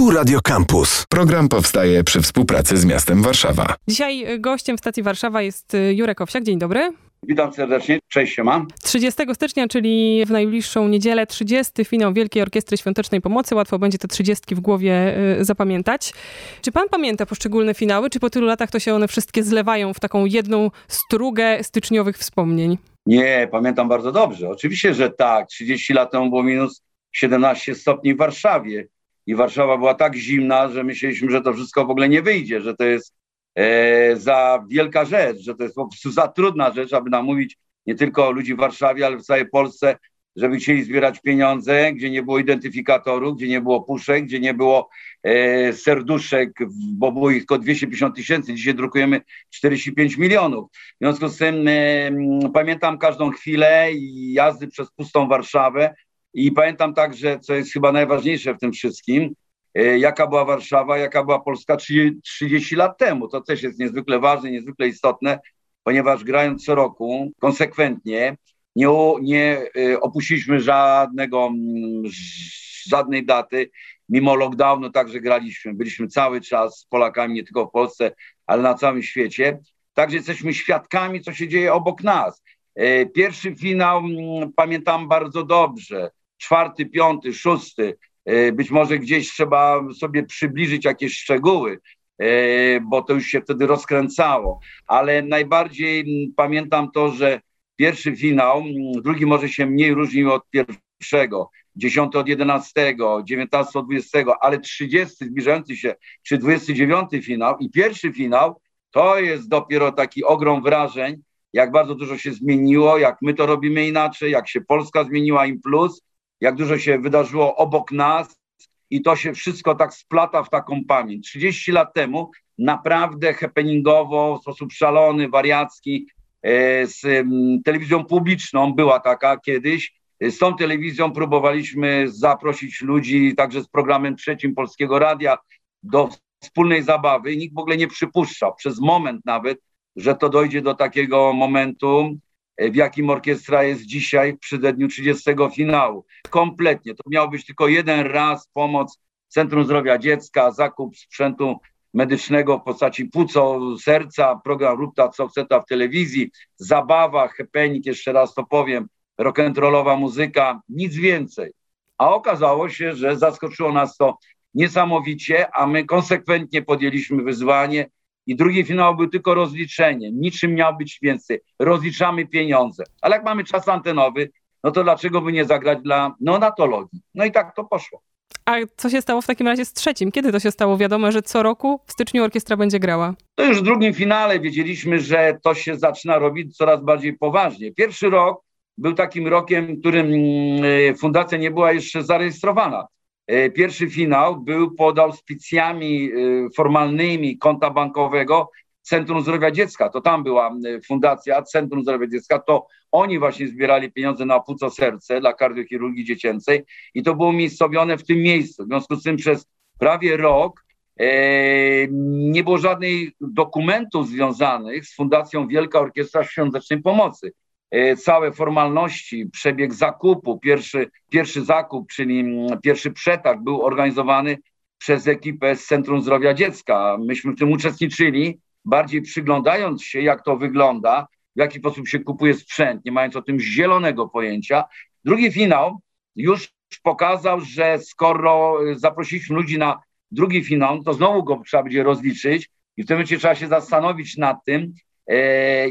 Tu Radio Campus. Program powstaje przy współpracy z miastem Warszawa. Dzisiaj gościem w stacji Warszawa jest y, Jurek Owsiak. Dzień dobry. Witam serdecznie, cześć się 30 stycznia, czyli w najbliższą niedzielę, 30. finał Wielkiej Orkiestry Świątecznej Pomocy. Łatwo będzie te 30 w głowie y, zapamiętać. Czy pan pamięta poszczególne finały, czy po tylu latach to się one wszystkie zlewają w taką jedną strugę styczniowych wspomnień? Nie, pamiętam bardzo dobrze. Oczywiście, że tak. 30 lat temu było minus 17 stopni w Warszawie i Warszawa była tak zimna, że myśleliśmy, że to wszystko w ogóle nie wyjdzie, że to jest e, za wielka rzecz, że to jest po prostu za trudna rzecz, aby namówić nie tylko ludzi w Warszawie, ale w całej Polsce, żeby chcieli zbierać pieniądze, gdzie nie było identyfikatorów, gdzie nie było puszek, gdzie nie było e, serduszek, bo było ich tylko 250 tysięcy. Dzisiaj drukujemy 45 milionów. W związku z tym e, pamiętam każdą chwilę jazdy przez pustą Warszawę, i pamiętam także, co jest chyba najważniejsze w tym wszystkim, e, jaka była Warszawa, jaka była Polska 30 lat temu. To też jest niezwykle ważne, niezwykle istotne, ponieważ grając co roku konsekwentnie, nie, nie e, opuściliśmy żadnego, mm, żadnej daty. Mimo lockdownu także graliśmy. Byliśmy cały czas z Polakami, nie tylko w Polsce, ale na całym świecie. Także jesteśmy świadkami, co się dzieje obok nas. E, pierwszy finał mm, pamiętam bardzo dobrze czwarty, piąty, szósty. E, być może gdzieś trzeba sobie przybliżyć jakieś szczegóły, e, bo to już się wtedy rozkręcało. Ale najbardziej pamiętam to, że pierwszy finał, drugi może się mniej różnił od pierwszego, dziesiąty od jedenastego, dziewiętnasty od dwudziestego, ale trzydziesty zbliżający się, czy dwudziesty dziewiąty finał i pierwszy finał, to jest dopiero taki ogrom wrażeń, jak bardzo dużo się zmieniło, jak my to robimy inaczej, jak się Polska zmieniła im plus, jak dużo się wydarzyło obok nas i to się wszystko tak splata w taką pamięć. 30 lat temu naprawdę happeningowo, w sposób szalony, wariacki, e, z telewizją publiczną była taka kiedyś. Z tą telewizją próbowaliśmy zaprosić ludzi także z programem trzecim Polskiego Radia do wspólnej zabawy. Nikt w ogóle nie przypuszczał przez moment nawet, że to dojdzie do takiego momentu, w jakim orkiestra jest dzisiaj w przededniu 30 finału. Kompletnie. To miał być tylko jeden raz pomoc Centrum Zdrowia Dziecka, zakup sprzętu medycznego w postaci płuco, serca, program Rupta Coceta w telewizji, zabawa, hepenik, jeszcze raz to powiem, rock'n'rollowa muzyka, nic więcej. A okazało się, że zaskoczyło nas to niesamowicie, a my konsekwentnie podjęliśmy wyzwanie i drugi finał był tylko rozliczeniem. Niczym miał być więcej. Rozliczamy pieniądze. Ale jak mamy czas antenowy, no to dlaczego by nie zagrać dla neonatologii? No i tak to poszło. A co się stało w takim razie z trzecim? Kiedy to się stało? Wiadomo, że co roku w styczniu orkiestra będzie grała. To już w drugim finale wiedzieliśmy, że to się zaczyna robić coraz bardziej poważnie. Pierwszy rok był takim rokiem, w którym mm, fundacja nie była jeszcze zarejestrowana. E, pierwszy finał był pod auspicjami e, formalnymi konta bankowego Centrum Zdrowia Dziecka. To tam była fundacja Centrum Zdrowia Dziecka. To oni właśnie zbierali pieniądze na płuco serce dla kardiochirurgii dziecięcej i to było miejscowione w tym miejscu. W związku z tym przez prawie rok e, nie było żadnych dokumentów związanych z Fundacją Wielka Orkiestra Świątecznej Pomocy. E, całe formalności, przebieg zakupu, pierwszy, pierwszy zakup, czyli mm, pierwszy przetarg był organizowany przez ekipę z Centrum Zdrowia Dziecka. Myśmy w tym uczestniczyli, bardziej przyglądając się, jak to wygląda, w jaki sposób się kupuje sprzęt, nie mając o tym zielonego pojęcia. Drugi finał już pokazał, że skoro zaprosiliśmy ludzi na drugi finał, to znowu go trzeba będzie rozliczyć i w tym momencie trzeba się zastanowić nad tym,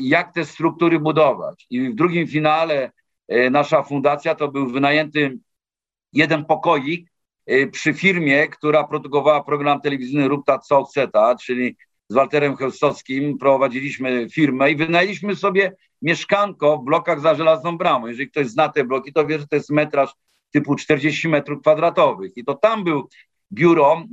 jak te struktury budować. I w drugim finale e, nasza fundacja to był wynajęty jeden pokoik e, przy firmie, która produkowała program telewizyjny Rupta Coceta, czyli z Walterem Chełstowskim prowadziliśmy firmę i wynajęliśmy sobie mieszkanko w blokach za żelazną bramą. Jeżeli ktoś zna te bloki, to wie, że to jest metraż typu 40 metrów kwadratowych. I to tam był biuro,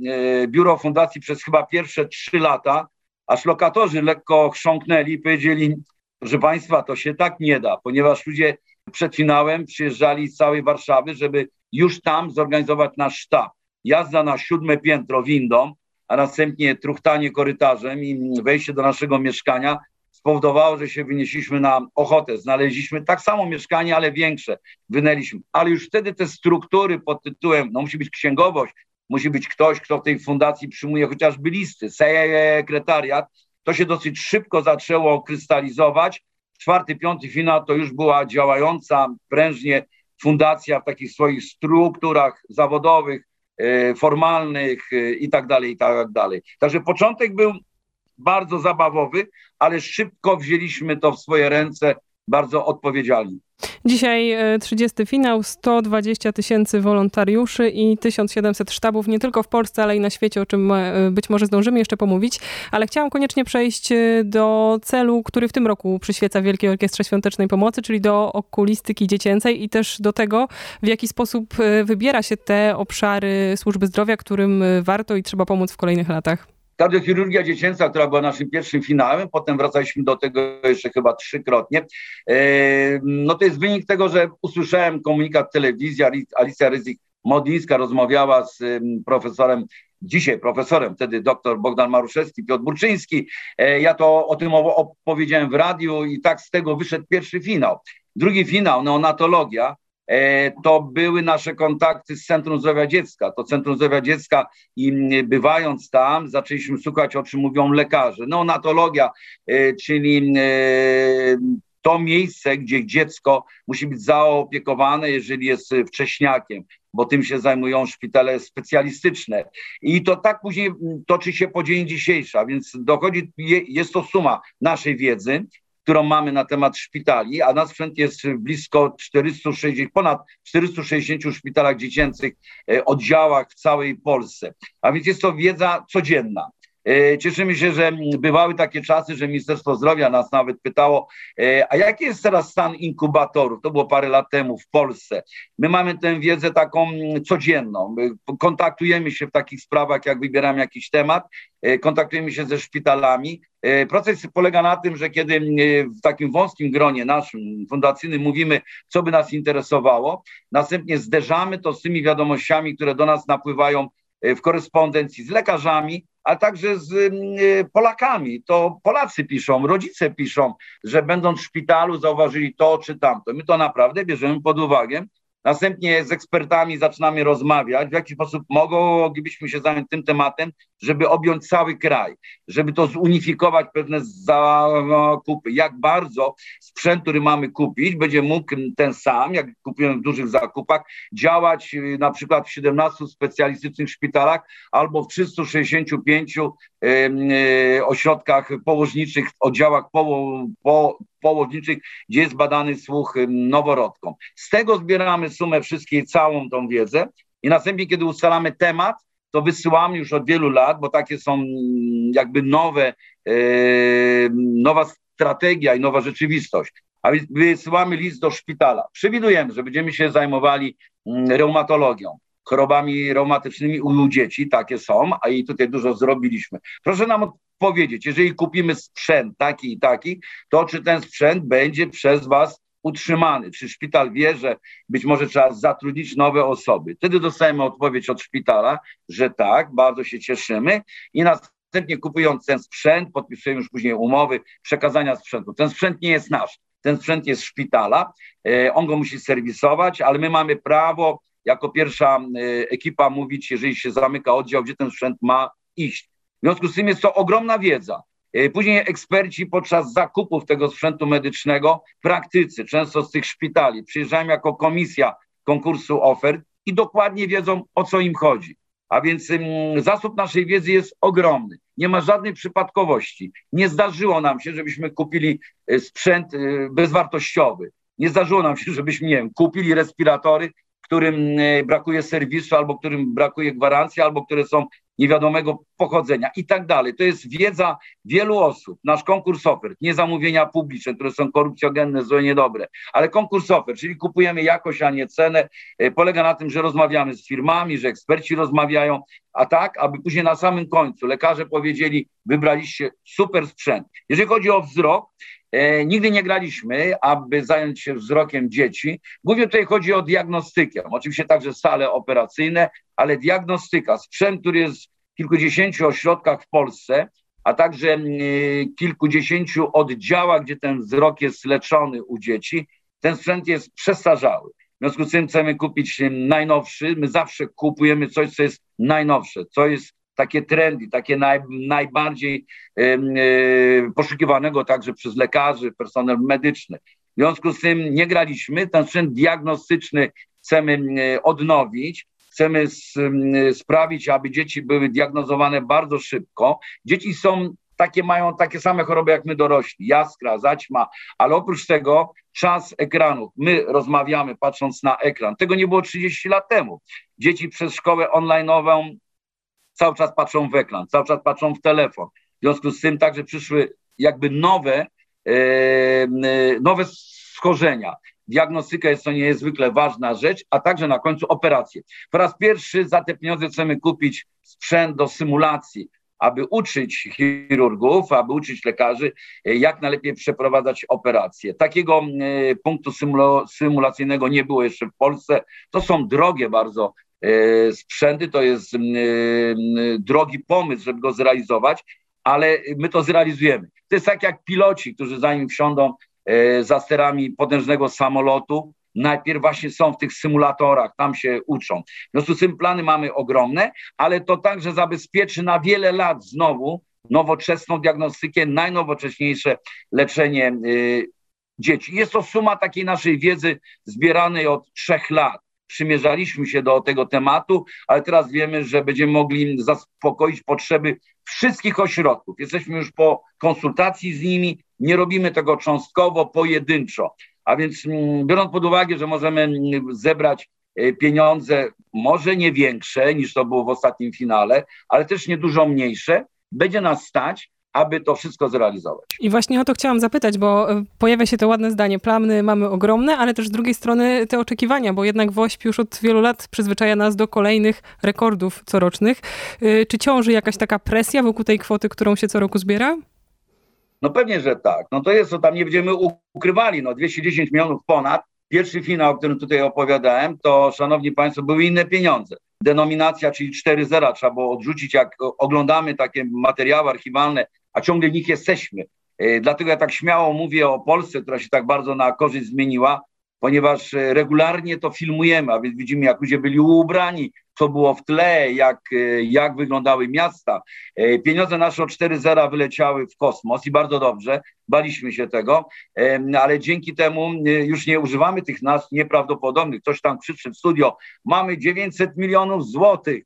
biuro fundacji przez chyba pierwsze trzy lata, aż lokatorzy lekko chrząknęli i powiedzieli, proszę Państwa, to się tak nie da, ponieważ ludzie przed finałem przyjeżdżali z całej Warszawy, żeby już tam zorganizować nasz sztab. Jazda na siódme piętro windą, a następnie truchtanie korytarzem i wejście do naszego mieszkania spowodowało, że się wynieśliśmy na ochotę. Znaleźliśmy tak samo mieszkanie, ale większe. Wynęliśmy. Ale już wtedy te struktury pod tytułem, no musi być księgowość, musi być ktoś, kto w tej fundacji przyjmuje chociażby listy, sekretariat. To się dosyć szybko zaczęło krystalizować. Czwarty, piąty finał to już była działająca prężnie fundacja w takich swoich strukturach zawodowych, e, formalnych e, i tak dalej, i tak dalej. Także początek był bardzo zabawowy, ale szybko wzięliśmy to w swoje ręce bardzo odpowiedzialnie. Dzisiaj 30 e, finał, 120 tysięcy wolontariuszy i 1700 sztabów nie tylko w Polsce, ale i na świecie, o czym e, być może zdążymy jeszcze pomówić. Ale chciałam koniecznie przejść e, do celu, który w tym roku przyświeca Wielkiej Orkiestrze Świątecznej Pomocy, czyli do okulistyki dziecięcej i też do tego, w jaki sposób wybiera się te obszary służby zdrowia, którym warto i trzeba pomóc w kolejnych latach. Kardiochirurgia dziecięca, która była naszym pierwszym finałem, potem wracaliśmy do tego jeszcze chyba trzykrotnie. E, no to jest wynik tego, że usłyszałem komunikat telewizji, Alicja Ryzik-Modlińska rozmawiała z profesorem dzisiaj profesorem, wtedy dr Bogdan Maruszewski, Piotr Burczyński. E, ja to o tym opowiedziałem w radiu i tak z tego wyszedł pierwszy finał. Drugi finał, neonatologia, to były nasze kontakty z Centrum Zdrowia Dziecka. To Centrum Zdrowia Dziecka i bywając tam, zaczęliśmy słuchać, o czym mówią lekarze. Neonatologia, e, czyli e, to miejsce, gdzie dziecko musi być zaopiekowane, jeżeli jest wcześniakiem, bo tym się zajmują szpitale specjalistyczne. I to tak później toczy się po dzień dzisiejszy, więc dochodzi, jest to suma naszej wiedzy, którą mamy na temat szpitali, a na sprzęt jest blisko 460, ponad 460 szpitalach dziecięcych, e, oddziałach w całej Polsce. A więc jest to wiedza codzienna. E, cieszymy się, że bywały takie czasy, że Ministerstwo Zdrowia nas nawet pytało, e, a jaki jest teraz stan inkubatorów? To było parę lat temu w Polsce. My mamy tę wiedzę taką codzienną. Kontaktujemy się w takich sprawach, jak wybieramy jakiś temat, e, kontaktujemy się ze szpitalami. Proces polega na tym, że kiedy w takim wąskim gronie naszym fundacyjnym mówimy, co by nas interesowało, następnie zderzamy to z tymi wiadomościami, które do nas napływają w korespondencji z lekarzami, ale także z mm, y, Polakami. To Polacy piszą, rodzice piszą, że będąc w szpitalu zauważyli to czy tamto. My to naprawdę bierzemy pod uwagę Następnie z ekspertami zaczynamy rozmawiać, w jaki sposób moglibyśmy się zająć tym tematem, żeby objąć cały kraj, żeby to zunifikować pewne zakupy. Jak bardzo sprzęt, który mamy kupić, będzie mógł ten sam, jak kupujemy w dużych zakupach, działać y, na przykład w 17 specjalistycznych szpitalach albo w 365 y, ośrodkach położniczych, oddziałach po, po, położniczych, gdzie jest badany słuch noworodkom. Z tego zbieramy sumę wszystkiej, całą tą wiedzę i następnie, kiedy ustalamy temat, to wysyłamy już od wielu lat, bo takie są mm, jakby nowe, e, nowa strategia i nowa rzeczywistość. A więc wysyłamy list do szpitala. Przewidujemy, że będziemy się zajmowali mm, reumatologią, chorobami reumatycznymi u dzieci, takie są, a i tutaj dużo zrobiliśmy. Proszę nam powiedzieć, jeżeli kupimy sprzęt taki i taki, to czy ten sprzęt będzie przez Was utrzymany? Czy szpital wie, że być może trzeba zatrudnić nowe osoby? Wtedy dostajemy odpowiedź od szpitala, że tak, bardzo się cieszymy i następnie kupując ten sprzęt, podpisujemy już później umowy przekazania sprzętu. Ten sprzęt nie jest nasz, ten sprzęt jest szpitala, e, on go musi serwisować, ale my mamy prawo jako pierwsza e, ekipa mówić, jeżeli się zamyka oddział, gdzie ten sprzęt ma iść. W związku z tym jest to ogromna wiedza. E, później eksperci podczas zakupów tego sprzętu medycznego, praktycy, często z tych szpitali, przyjeżdżają jako komisja konkursu ofert i dokładnie wiedzą, o co im chodzi. A więc zasób naszej wiedzy jest ogromny. Nie ma żadnej przypadkowości. Nie zdarzyło nam się, żebyśmy kupili e, sprzęt e, bezwartościowy. Nie zdarzyło nam się, żebyśmy, nie wiem, kupili respiratory, którym brakuje serwisu, albo którym brakuje gwarancji, albo które są niewiadomego pochodzenia i tak dalej. To jest wiedza wielu osób. Nasz konkurs ofert, nie zamówienia publiczne, które są korupcjogenne, złe, niedobre, ale konkurs ofert, czyli kupujemy jakość, a nie cenę, e, polega na tym, że rozmawiamy z firmami, że eksperci rozmawiają, a tak, aby później na samym końcu lekarze powiedzieli, wybraliście super sprzęt. Jeżeli chodzi o wzrok, E, nigdy nie graliśmy, aby zająć się wzrokiem dzieci. Głównie tutaj chodzi o diagnostykę. Oczywiście także sale operacyjne, ale diagnostyka. Sprzęt, który jest kilkudziesięciu ośrodkach w Polsce, a także e, kilkudziesięciu oddziałach, gdzie ten wzrok jest leczony u dzieci, ten sprzęt jest przestarzały. W związku z tym chcemy kupić najnowszy. My zawsze kupujemy coś, co jest najnowsze, co jest takie trendy, takie naj, najbardziej e, poszukiwanego także przez lekarzy, personel medyczny. W związku z tym nie graliśmy, ten sprzęt diagnostyczny chcemy odnowić, chcemy sprawić, aby dzieci były diagnozowane bardzo szybko. Dzieci są takie mają takie same choroby jak my dorośli, jaskra, zaćma, ale oprócz tego czas ekranu. My rozmawiamy patrząc na ekran. Tego nie było 30 lat temu. Dzieci przez szkołę online'ową cały czas patrzą w ekran, cały czas patrzą w telefon. W związku z tym także przyszły jakby nowe, e, e nowe schorzenia. Diagnostyka jest to niezwykle ważna rzecz, a także na końcu operacje. Po raz pierwszy za te pieniądze chcemy kupić sprzęt do symulacji, aby uczyć chirurgów, aby uczyć lekarzy, e, jak najlepiej przeprowadzać operacje. Takiego e, punktu symulacyjnego nie było jeszcze w Polsce. To są drogie bardzo e, sprzęty, to jest drogi pomysł, żeby go zrealizować, ale my to zrealizujemy. To jest tak jak piloci, którzy zanim wsiądą za sterami potężnego samolotu, najpierw właśnie są w tych symulatorach, tam się uczą. W związku z tym plany mamy ogromne, ale to także zabezpieczy na wiele lat znowu nowoczesną diagnostykę, najnowocześniejsze leczenie y, dzieci. Jest to suma takiej naszej wiedzy zbieranej od trzech lat. Przymierzaliśmy się do tego tematu, ale teraz wiemy, że będziemy mogli zaspokoić potrzeby wszystkich ośrodków. Jesteśmy już po konsultacji z nimi, nie robimy tego cząstkowo, pojedynczo. A więc mm, biorąc pod uwagę, że możemy mm, zebrać e, pieniądze, może nie większe niż to było w ostatnim finale, ale też nie dużo mniejsze, będzie nas stać, aby to wszystko zrealizować. I właśnie o to chciałam zapytać, bo e, pojawia się to ładne zdanie, plany mamy ogromne, ale też z drugiej strony te oczekiwania, bo jednak WOŚP już od wielu lat przyzwyczaja nas do kolejnych rekordów corocznych. E, czy ciąży jakaś taka presja wokół tej kwoty, którą się co roku zbiera? No pewnie, że tak. No to jest, to tam nie będziemy ukrywali, no 210 milionów ponad. Pierwszy finał, o którym tutaj opowiadałem, to szanowni państwo, były inne pieniądze. Denominacja, czyli 4-0 trzeba było odrzucić, jak oglądamy takie materiały archiwalne, a ciągle w nich jesteśmy. E, dlatego ja tak śmiało mówię o Polsce, która się tak bardzo na korzyść zmieniła, ponieważ e, regularnie to filmujemy, a więc widzimy, jak ludzie byli ubrani, co było w tle, jak, e, jak wyglądały miasta. E, pieniądze nasze o 4.0 wyleciały w kosmos i bardzo dobrze, baliśmy się tego, ale dzięki temu już nie używamy tych nazw nieprawdopodobnych. Ktoś tam krzyczy w studio, mamy 900 milionów złotych.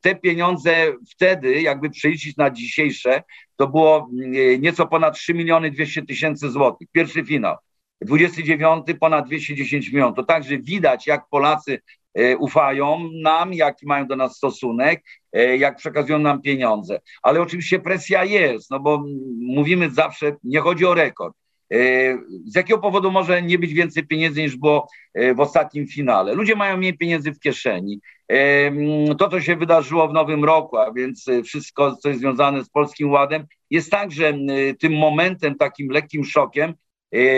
Te pieniądze wtedy, jakby przeliczyć na dzisiejsze, to było nieco ponad 3 miliony 200 tysięcy złotych. Pierwszy finał. 29 ponad 210 milionów. To także widać, jak Polacy e, ufają nam, jaki mają do nas stosunek, e, jak przekazują nam pieniądze. Ale oczywiście presja jest, no bo mówimy zawsze, nie chodzi o rekord. E, z jakiego powodu może nie być więcej pieniędzy niż było w ostatnim finale? Ludzie mają mniej pieniędzy w kieszeni. To, co się wydarzyło w nowym roku, a więc wszystko, co jest związane z Polskim Ładem, jest także tym momentem, takim lekkim szokiem, E,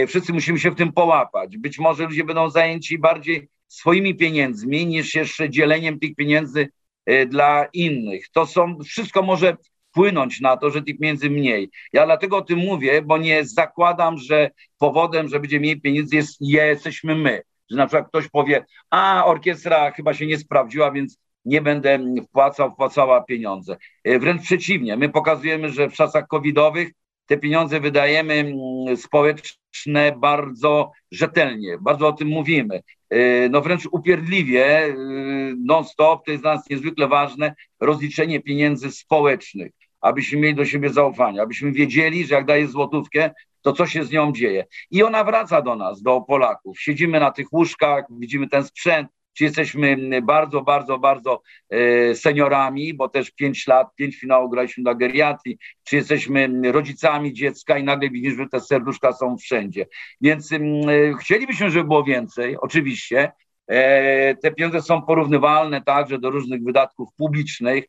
wszyscy musimy się w tym połapać. Być może ludzie będą zajęci bardziej swoimi pieniędzmi niż jeszcze dzieleniem tych pieniędzy e, dla innych. To są, wszystko może wpłynąć na to, że tych pieniędzy mniej. Ja dlatego o tym mówię, bo nie zakładam, że powodem, że będzie mniej pieniędzy jest, jesteśmy my. Że na przykład ktoś powie, a orkiestra chyba się nie sprawdziła, więc nie będę wpłacał, wpłacała pieniądze. E, wręcz przeciwnie, my pokazujemy, że w czasach covidowych te pieniądze wydajemy mm, społeczne bardzo rzetelnie, bardzo o tym mówimy. E, no wręcz upierdliwie, e, non-stop, to jest dla nas niezwykle ważne, rozliczenie pieniędzy społecznych, abyśmy mieli do siebie zaufanie, abyśmy wiedzieli, że jak daje złotówkę, to co się z nią dzieje. I ona wraca do nas, do Polaków. Siedzimy na tych łóżkach, widzimy ten sprzęt, czy jesteśmy bardzo, bardzo, bardzo e, seniorami, bo też pięć lat, pięć finałów graliśmy dla geriatrii, czy jesteśmy rodzicami dziecka i nagle widzimy, że te serduszka są wszędzie. Więc e, chcielibyśmy, żeby było więcej, oczywiście. E, te pieniądze są porównywalne także do różnych wydatków publicznych,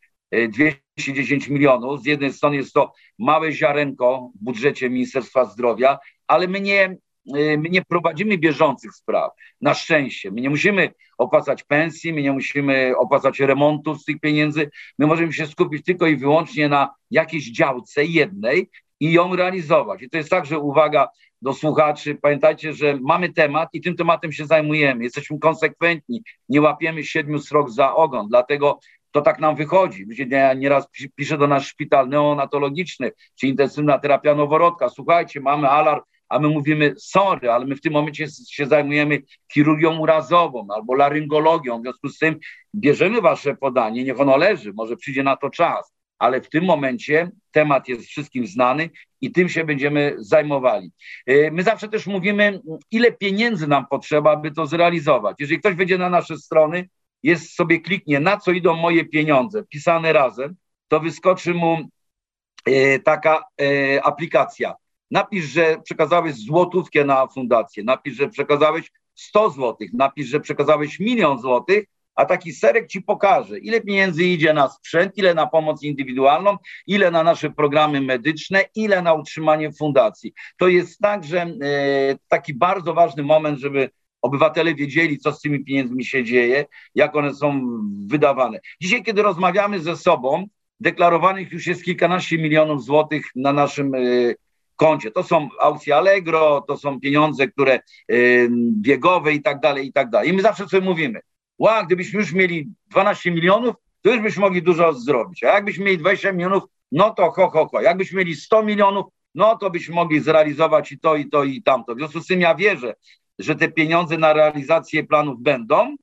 210 milionów. Z jednej strony jest to małe ziarenko w budżecie Ministerstwa Zdrowia, ale my nie, my nie prowadzimy bieżących spraw. Na szczęście. My nie musimy opłacać pensji, my nie musimy opłacać remontów z tych pieniędzy. My możemy się skupić tylko i wyłącznie na jakiejś działce jednej i ją realizować. I to jest także uwaga do słuchaczy. Pamiętajcie, że mamy temat i tym tematem się zajmujemy. Jesteśmy konsekwentni, nie łapiemy siedmiu srok za ogon, dlatego to tak nam wychodzi. Ja nieraz piszę do nas szpital neonatologiczny, czy intensywna terapia noworodka. Słuchajcie, mamy alarm, a my mówimy sorry, ale my w tym momencie się zajmujemy chirurgią urazową albo laryngologią. W związku z tym bierzemy wasze podanie, niech ono leży, może przyjdzie na to czas ale w tym momencie temat jest wszystkim znany i tym się będziemy zajmowali. E, my zawsze też mówimy, ile pieniędzy nam potrzeba, aby to zrealizować. Jeżeli ktoś wejdzie na nasze strony, jest sobie kliknie, na co idą moje pieniądze, pisane razem, to wyskoczy mu e, taka e, aplikacja. Napisz, że przekazałeś złotówkę na fundację, napisz, że przekazałeś 100 złotych, napisz, że przekazałeś milion złotych a taki serek ci pokaże, ile pieniędzy idzie na sprzęt, ile na pomoc indywidualną, ile na nasze programy medyczne, ile na utrzymanie fundacji. To jest także e, taki bardzo ważny moment, żeby obywatele wiedzieli, co z tymi pieniędzmi się dzieje, jak one są wydawane. Dzisiaj, kiedy rozmawiamy ze sobą, deklarowanych już jest kilkanaście milionów złotych na naszym e, koncie. To są aukcje Allegro, to są pieniądze, które e, biegowe i tak dalej, i tak dalej. I my zawsze sobie mówimy, ła, gdybyśmy już mieli 12 milionów, to już byśmy mogli dużo zrobić. A jakbyśmy mieli 20 milionów, no to ho, ho, ho. Jakbyśmy mieli 100 milionów, no to byśmy mogli zrealizować i to, i to, i tamto. W związku z tym ja wierzę, że te pieniądze na realizację planów będą,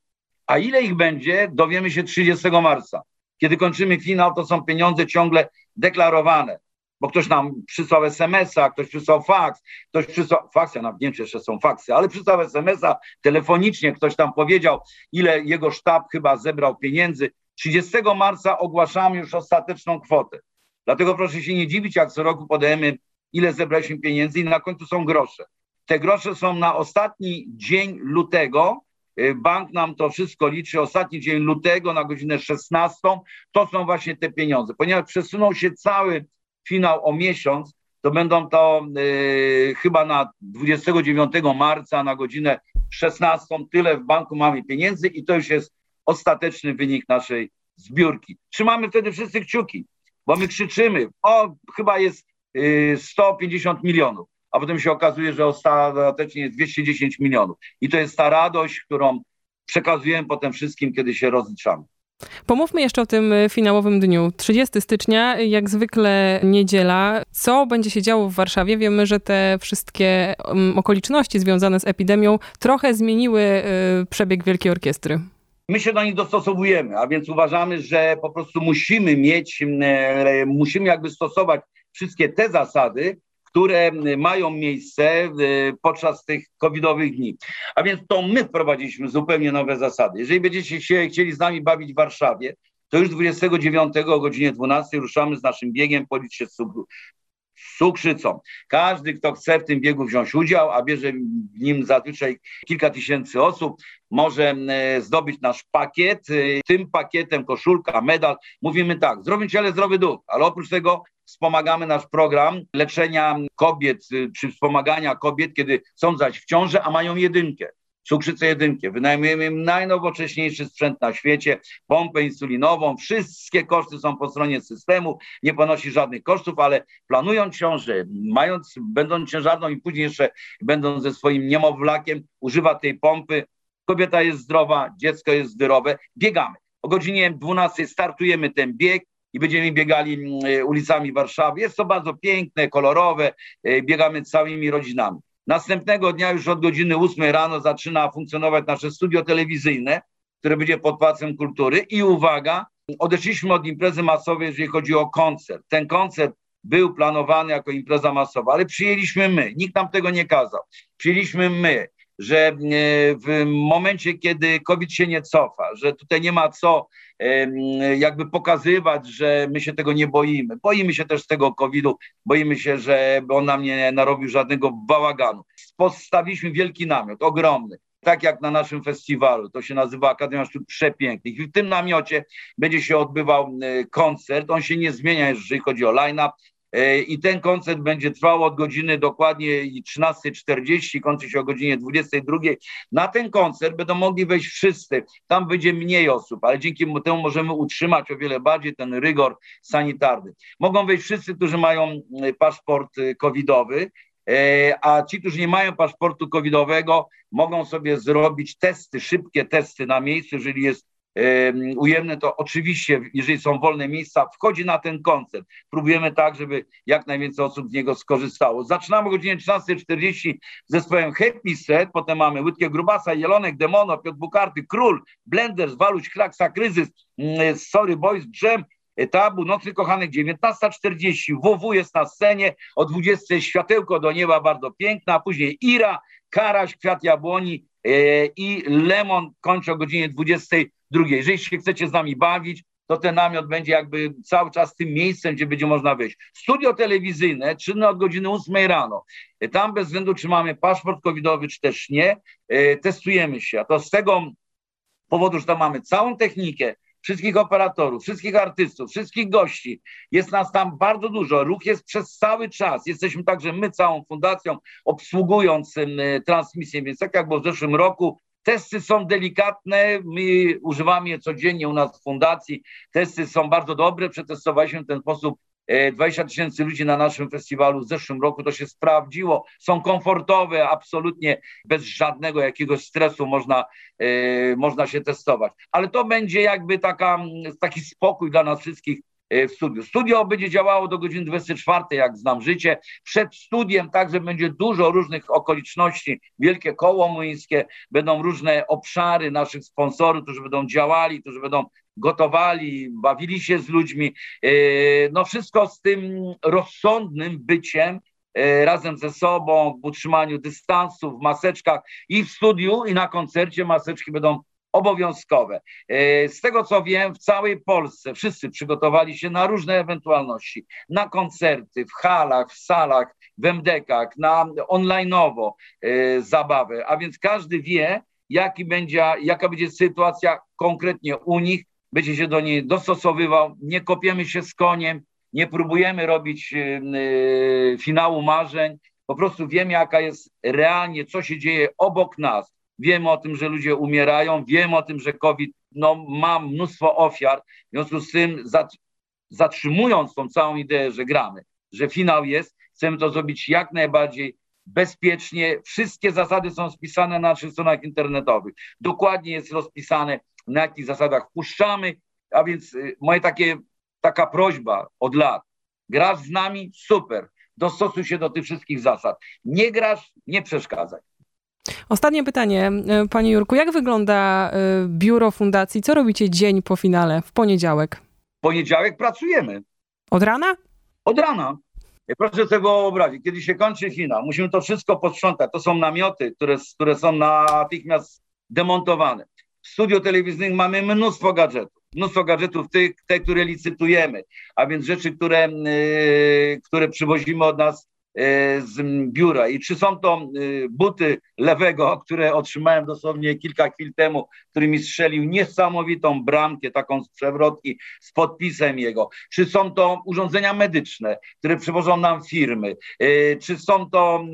a ile ich będzie, dowiemy się 30 marca. Kiedy kończymy finał, to są pieniądze ciągle deklarowane bo ktoś nam przysłał SMS-a, ktoś przysłał faks, ktoś przysłał, faks, ja nawet nie wiem, czy jeszcze są faksy, ale przysłał SMS-a telefonicznie, ktoś tam powiedział, ile jego sztab chyba zebrał pieniędzy. 30 marca ogłaszamy już ostateczną kwotę. Dlatego proszę się nie dziwić, jak co roku podajemy, ile zebraliśmy pieniędzy i na końcu są grosze. Te grosze są na ostatni dzień lutego, y, Bank nam to wszystko liczy, ostatni dzień lutego na godzinę 16, to są właśnie te pieniądze. Ponieważ przesunął się cały finał o miesiąc, to będą to y, chyba na 29 marca na godzinę 16. Tyle w banku mamy pieniędzy i to już jest ostateczny wynik naszej zbiórki. Trzymamy wtedy wszyscy kciuki, bo my krzyczymy, o, chyba jest y, 150 milionów, a potem się okazuje, że ostatecznie jest 210 milionów. I to jest ta radość, którą przekazujemy potem wszystkim, kiedy się rozliczamy. Pomówmy jeszcze o tym e, finałowym dniu. 30 stycznia, jak zwykle niedziela. Co będzie się działo w Warszawie? Wiemy, że te wszystkie mm, okoliczności związane z epidemią trochę zmieniły e, przebieg Wielkiej Orkiestry. My się do nich dostosowujemy, a więc uważamy, że po prostu musimy mieć, e, musimy jakby stosować wszystkie te zasady, które mają miejsce podczas tych covidowych dni. A więc to my wprowadziliśmy zupełnie nowe zasady. Jeżeli będziecie się chcieli z nami bawić w Warszawie, to już 29 o godzinie 12 ruszamy z naszym biegiem Policz się z cukrzycą. Każdy, kto chce w tym biegu wziąć udział, a bierze w nim zazwyczaj kilka tysięcy osób, może zdobyć nasz pakiet. Tym pakietem koszulka, medal. Mówimy tak, zdrowy ciele, zdrowy duch, ale oprócz tego wspomagamy nasz program leczenia kobiet, y, czy wspomagania kobiet, kiedy są zaś w ciąży, a mają jedynkę cukrzycę jedynkę. Wynajmujemy im najnowocześniejszy sprzęt na świecie, pompę insulinową. Wszystkie koszty są po stronie systemu, nie ponosi żadnych kosztów, ale planując ciążę, mając, będąc ciężarną i później jeszcze będąc ze swoim niemowlakiem, używa tej pompy. Kobieta jest zdrowa, dziecko jest zdrowe. Biegamy. O godzinie 12 startujemy ten bieg i będziemy biegali mm, e, ulicami Warszawy. Jest to bardzo piękne, kolorowe, e, biegamy całymi rodzinami. Następnego dnia już od godziny 8 rano zaczyna funkcjonować nasze studio telewizyjne, które będzie pod Pałacem Kultury i uwaga, odeszliśmy od imprezy masowej, jeżeli chodzi o koncert. Ten koncert był planowany jako impreza masowa, ale przyjęliśmy my, nikt nam tego nie kazał. Przyjęliśmy my że e, w momencie, kiedy COVID się nie cofa, że tutaj nie ma co jakby pokazywać, że my się tego nie boimy. Boimy się też tego COVID-u, boimy się, że on nam nie narobił żadnego bałaganu. Postawiliśmy wielki namiot, ogromny tak jak na naszym festiwalu, to się nazywa Akademia Sztuk Przepięknych. I w tym namiocie będzie się odbywał e, koncert. On się nie zmienia, jeżeli chodzi o line-up. E, i ten koncert będzie trwał od godziny dokładnie 13.40, kończy się o godzinie 22. Na ten koncert będą mogli wejść wszyscy, tam będzie mniej osób, ale dzięki temu możemy utrzymać o wiele bardziej ten rygor sanitarny. Mogą wejść wszyscy, którzy mają e, paszport e, covidowy, a ci, którzy nie mają paszportu covidowego, mogą sobie zrobić testy, szybkie testy na miejscu, jeżeli jest ujemne, to oczywiście, jeżeli są wolne miejsca, wchodzi na ten koncert. Próbujemy tak, żeby jak najwięcej osób z niego skorzystało. Zaczynamy o godzinie 13.40 z zespołem Happy Set, potem mamy Łydkę Grubasa, Jelonek, Demono, Piotr Bukarty, Król, Blenders, Waluś, Klaksa, Kryzys, mm, Sorry Boys, Dżem, Tabu, Nocny Kochanek, 19.40, WW jest na scenie, o 20.00 Światełko do Nieba, bardzo piękna, później Ira, Karaś, Kwiat Jabłoni e, i Lemon kończy o godzinie 20.00 drugiej. Jeżeli się chcecie z nami bawić, to ten namiot będzie jakby cały czas tym miejscem, gdzie będzie można wyjść. Studio telewizyjne czynne od godziny 8 rano. Tam bez względu, czy mamy paszport covidowy, czy też nie, e, testujemy się. A to z tego powodu, że tam mamy całą technikę, wszystkich operatorów, wszystkich artystów, wszystkich gości. Jest nas tam bardzo dużo. Ruch jest przez cały czas. Jesteśmy także my całą fundacją obsługując transmisję, więc tak jak było w zeszłym roku, Testy są delikatne, my używamy je codziennie u nas w fundacji. Testy są bardzo dobre, przetestowaliśmy w ten sposób 20 e, tysięcy ludzi na naszym festiwalu w zeszłym roku, to się sprawdziło, są komfortowe, absolutnie bez żadnego jakiegoś stresu można, e, można się testować. Ale to będzie jakby taka, taki spokój dla nas wszystkich, w studiu. Studio będzie działało do godziny 24, jak znam życie. Przed studiem także będzie dużo różnych okoliczności. Wielkie koło młyńskie, będą różne obszary naszych sponsorów, którzy będą działali, którzy będą gotowali, bawili się z ludźmi. E, no wszystko z tym rozsądnym byciem, e, razem ze sobą, w utrzymaniu dystansu, w maseczkach i w studiu, i na koncercie maseczki będą obowiązkowe. E, z tego co wiem, w całej Polsce wszyscy przygotowali się na różne ewentualności, na koncerty, w halach, w salach, w MDK-ach, na online'owo e, zabawę, a więc każdy wie, jaki będzie, jaka będzie sytuacja konkretnie u nich, będzie się do niej dostosowywał, nie kopiemy się z koniem, nie próbujemy robić e, finału marzeń, po prostu wiemy, jaka jest realnie, co się dzieje obok nas wiemy o tym, że ludzie umierają, wiemy o tym, że COVID no, ma mnóstwo ofiar, w związku z tym zatrzymując tą całą ideę, że gramy, że finał jest, chcemy to zrobić jak najbardziej bezpiecznie. Wszystkie zasady są spisane na naszych stronach internetowych. Dokładnie jest rozpisane, na jakich zasadach puszczamy, a więc y, moje takie, taka prośba od lat. Grasz z nami? Super. Dostosuj się do tych wszystkich zasad. Nie grasz? Nie przeszkadzaj. Ostatnie pytanie, e, Panie Jurku. Jak wygląda e, biuro fundacji? Co robicie dzień po finale, w poniedziałek? W poniedziałek pracujemy. Od rana? Od rana. Proszę sobie wyobrazić, kiedy się kończy finał, musimy to wszystko posprzątać. To są namioty, które, które są natychmiast demontowane. W studio telewizyjnym mamy mnóstwo gadżetów. Mnóstwo gadżetów, tych, te, które licytujemy, a więc rzeczy, które, yy, które przywozimy od nas z biura. I czy są to e, buty lewego, które otrzymałem dosłownie kilka chwil temu, który mi strzelił niesamowitą bramkę, taką z przewrotki, z podpisem jego. Czy są to urządzenia medyczne, które przywożą nam firmy. E, czy są to,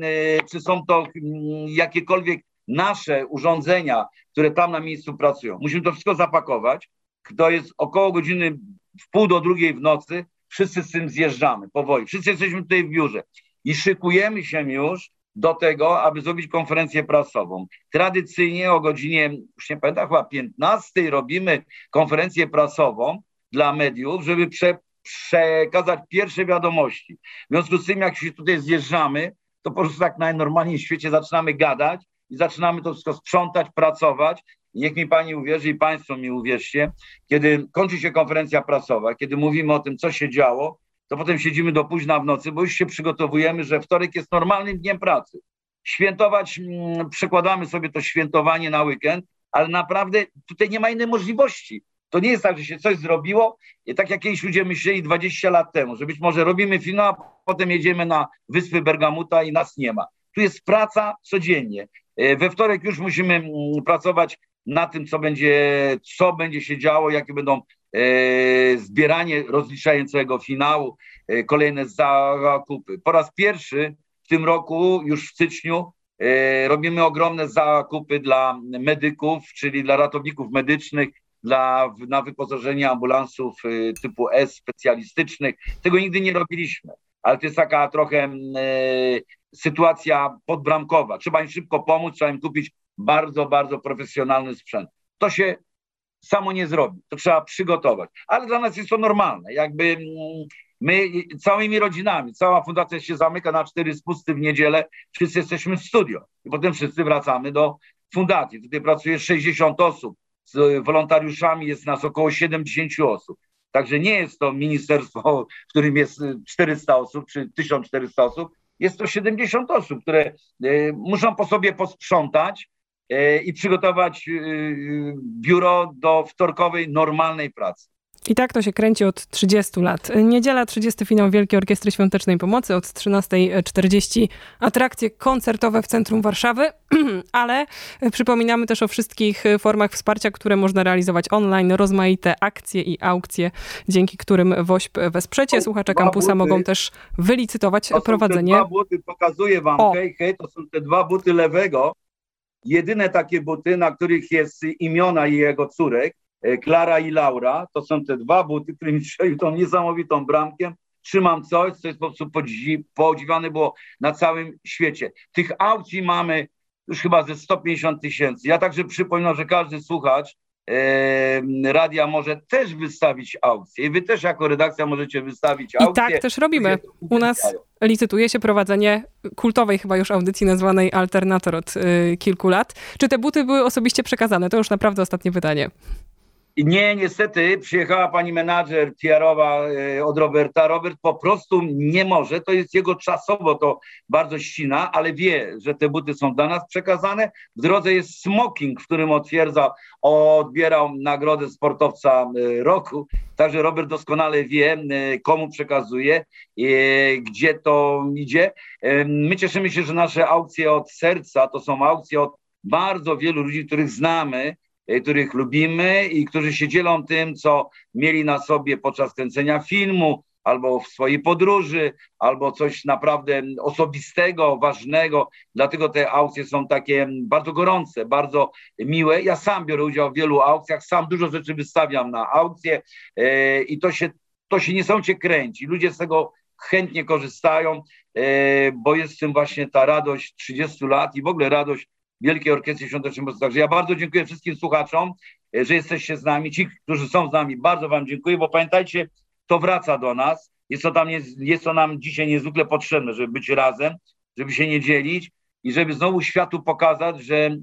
czy są to mm, jakiekolwiek nasze urządzenia, które tam na miejscu pracują. Musimy to wszystko zapakować. To jest około godziny w pół do drugiej w nocy. Wszyscy z tym zjeżdżamy powoli. Wszyscy jesteśmy tutaj w biurze i szykujemy się już do tego, aby zrobić konferencję prasową. Tradycyjnie o godzinie, już nie pamiętam, chyba 15 robimy konferencję prasową dla mediów, żeby prze, przekazać pierwsze wiadomości. W związku z tym, jak się tutaj zjeżdżamy, to po prostu tak najnormalniej w świecie zaczynamy gadać i zaczynamy to wszystko sprzątać, pracować. Niech mi pani uwierzy i państwo mi uwierzcie, kiedy kończy się konferencja prasowa, kiedy mówimy o tym, co się działo, to potem siedzimy do późna w nocy, bo już się przygotowujemy, że wtorek jest normalnym dniem pracy. Świętować, mm, przekładamy sobie to świętowanie na weekend, ale naprawdę tutaj nie ma innej możliwości. To nie jest tak, że się coś zrobiło, i tak jak ludzie myśleli 20 lat temu, że być może robimy finał, a potem jedziemy na wyspy Bergamuta i nas nie ma. Tu jest praca codziennie. E, we wtorek już musimy mm, pracować na tym, co będzie, co będzie się działo, jakie będą zbieranie rozliczającego finału, kolejne zakupy. Po raz pierwszy w tym roku, już w styczniu, robimy ogromne zakupy dla medyków, czyli dla ratowników medycznych, dla, na wyposażenie ambulansów typu S specjalistycznych. Tego nigdy nie robiliśmy ale to jest taka trochę e, sytuacja podbramkowa. Trzeba im szybko pomóc, trzeba im kupić bardzo, bardzo profesjonalny sprzęt. To się samo nie zrobi, to trzeba przygotować. Ale dla nas jest to normalne. Jakby mm, my całymi rodzinami, cała fundacja się zamyka na cztery spusty w niedzielę, wszyscy jesteśmy w studio i potem wszyscy wracamy do fundacji. Tutaj pracuje 60 osób, z wolontariuszami jest nas około 70 osób. Także nie jest to ministerstwo, w którym jest 400 osób czy 1400 osób, jest to 70 osób, które y, muszą po sobie posprzątać y, i przygotować y, biuro do wtorkowej, normalnej pracy. I tak to się kręci od 30 lat. Niedziela, 30 finał Wielkiej Orkiestry Świątecznej Pomocy od 13.40 atrakcje koncertowe w centrum Warszawy, ale przypominamy też o wszystkich formach wsparcia, które można realizować online, rozmaite akcje i aukcje, dzięki którym WOŚP wesprzecie. Słuchacze kampusa mogą też wylicytować to prowadzenie. Te dwa buty, pokazuję wam, o. hej, hej, to są te dwa buty lewego. Jedyne takie buty, na których jest imiona jego córek E, Klara i Laura, to są te dwa buty, które mi strzelił tą niesamowitą bramkiem. Trzymam coś, co jest po prostu podziwiane było na całym świecie. Tych aukcji mamy już chyba ze 150 tysięcy. Ja także przypominam, że każdy słuchacz radia może też wystawić aukcję. I wy też jako redakcja możecie wystawić aukcję. I tak też robimy. U nas licytuje się prowadzenie kultowej chyba już audycji nazwanej Alternator od y, kilku lat. Czy te buty były osobiście przekazane? To już naprawdę ostatnie pytanie. Nie, niestety przyjechała pani menadżer PR-owa e, od Roberta. Robert po prostu nie może, to jest jego czasowo, to bardzo ścina, ale wie, że te buty są dla nas przekazane. W drodze jest smoking, w którym otwierdza, odbierał nagrodę sportowca e, roku. Także Robert doskonale wie, e, komu przekazuje, gdzie to idzie. My cieszymy się, że nasze aukcje od serca to są aukcje od bardzo wielu ludzi, których znamy, których lubimy i którzy się dzielą tym, co mieli na sobie podczas kręcenia filmu, albo w swojej podróży, albo coś naprawdę osobistego, ważnego. Dlatego te aukcje są takie bardzo gorące, bardzo miłe. Ja sam biorę udział w wielu aukcjach, sam dużo rzeczy wystawiam na aukcje e, i to się, to się niesamowicie kręci. Ludzie z tego chętnie korzystają, e, bo jest w tym właśnie ta radość 30 lat i w ogóle radość Wielkiej Orkiestry Świątecznej Muzyki. Także ja bardzo dziękuję wszystkim słuchaczom, e, że jesteście z nami. Ci, którzy są z nami, bardzo Wam dziękuję, bo pamiętajcie, to wraca do nas. Jest to, tam, jest, jest to nam dzisiaj niezwykle potrzebne, żeby być razem, żeby się nie dzielić i żeby znowu światu pokazać, że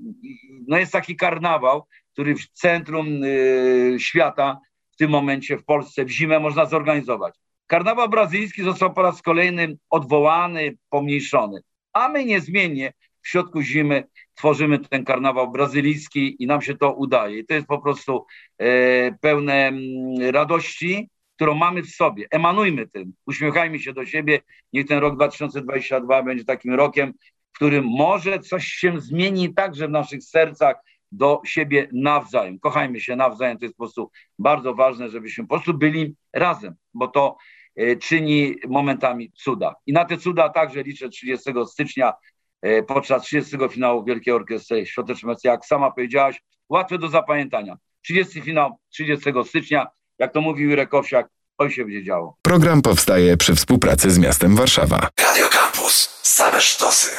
no jest taki karnawał, który w centrum y, świata w tym momencie w Polsce w zimę można zorganizować. Karnawał brazylijski został po raz kolejny odwołany, pomniejszony, a my niezmiennie w środku zimy tworzymy ten karnawał brazylijski i nam się to udaje. I to jest po prostu e, pełne mm, radości, którą mamy w sobie. Emanujmy tym, uśmiechajmy się do siebie. Niech ten rok 2022 będzie takim rokiem, w którym może coś się zmieni także w naszych sercach do siebie nawzajem. Kochajmy się nawzajem, to jest po prostu bardzo ważne, żebyśmy po prostu byli razem, bo to e, czyni momentami cuda. I na te cuda także liczę 30 stycznia podczas 30 finału Wielkiej Orkiestry Świątecznej jak sama powiedziałaś, łatwe do zapamiętania. 30 finał 30 stycznia, jak to mówił Jurek Owsiak, to się będzie działo. Program powstaje przy współpracy z miastem Warszawa. Radio Campus. Same sztosy.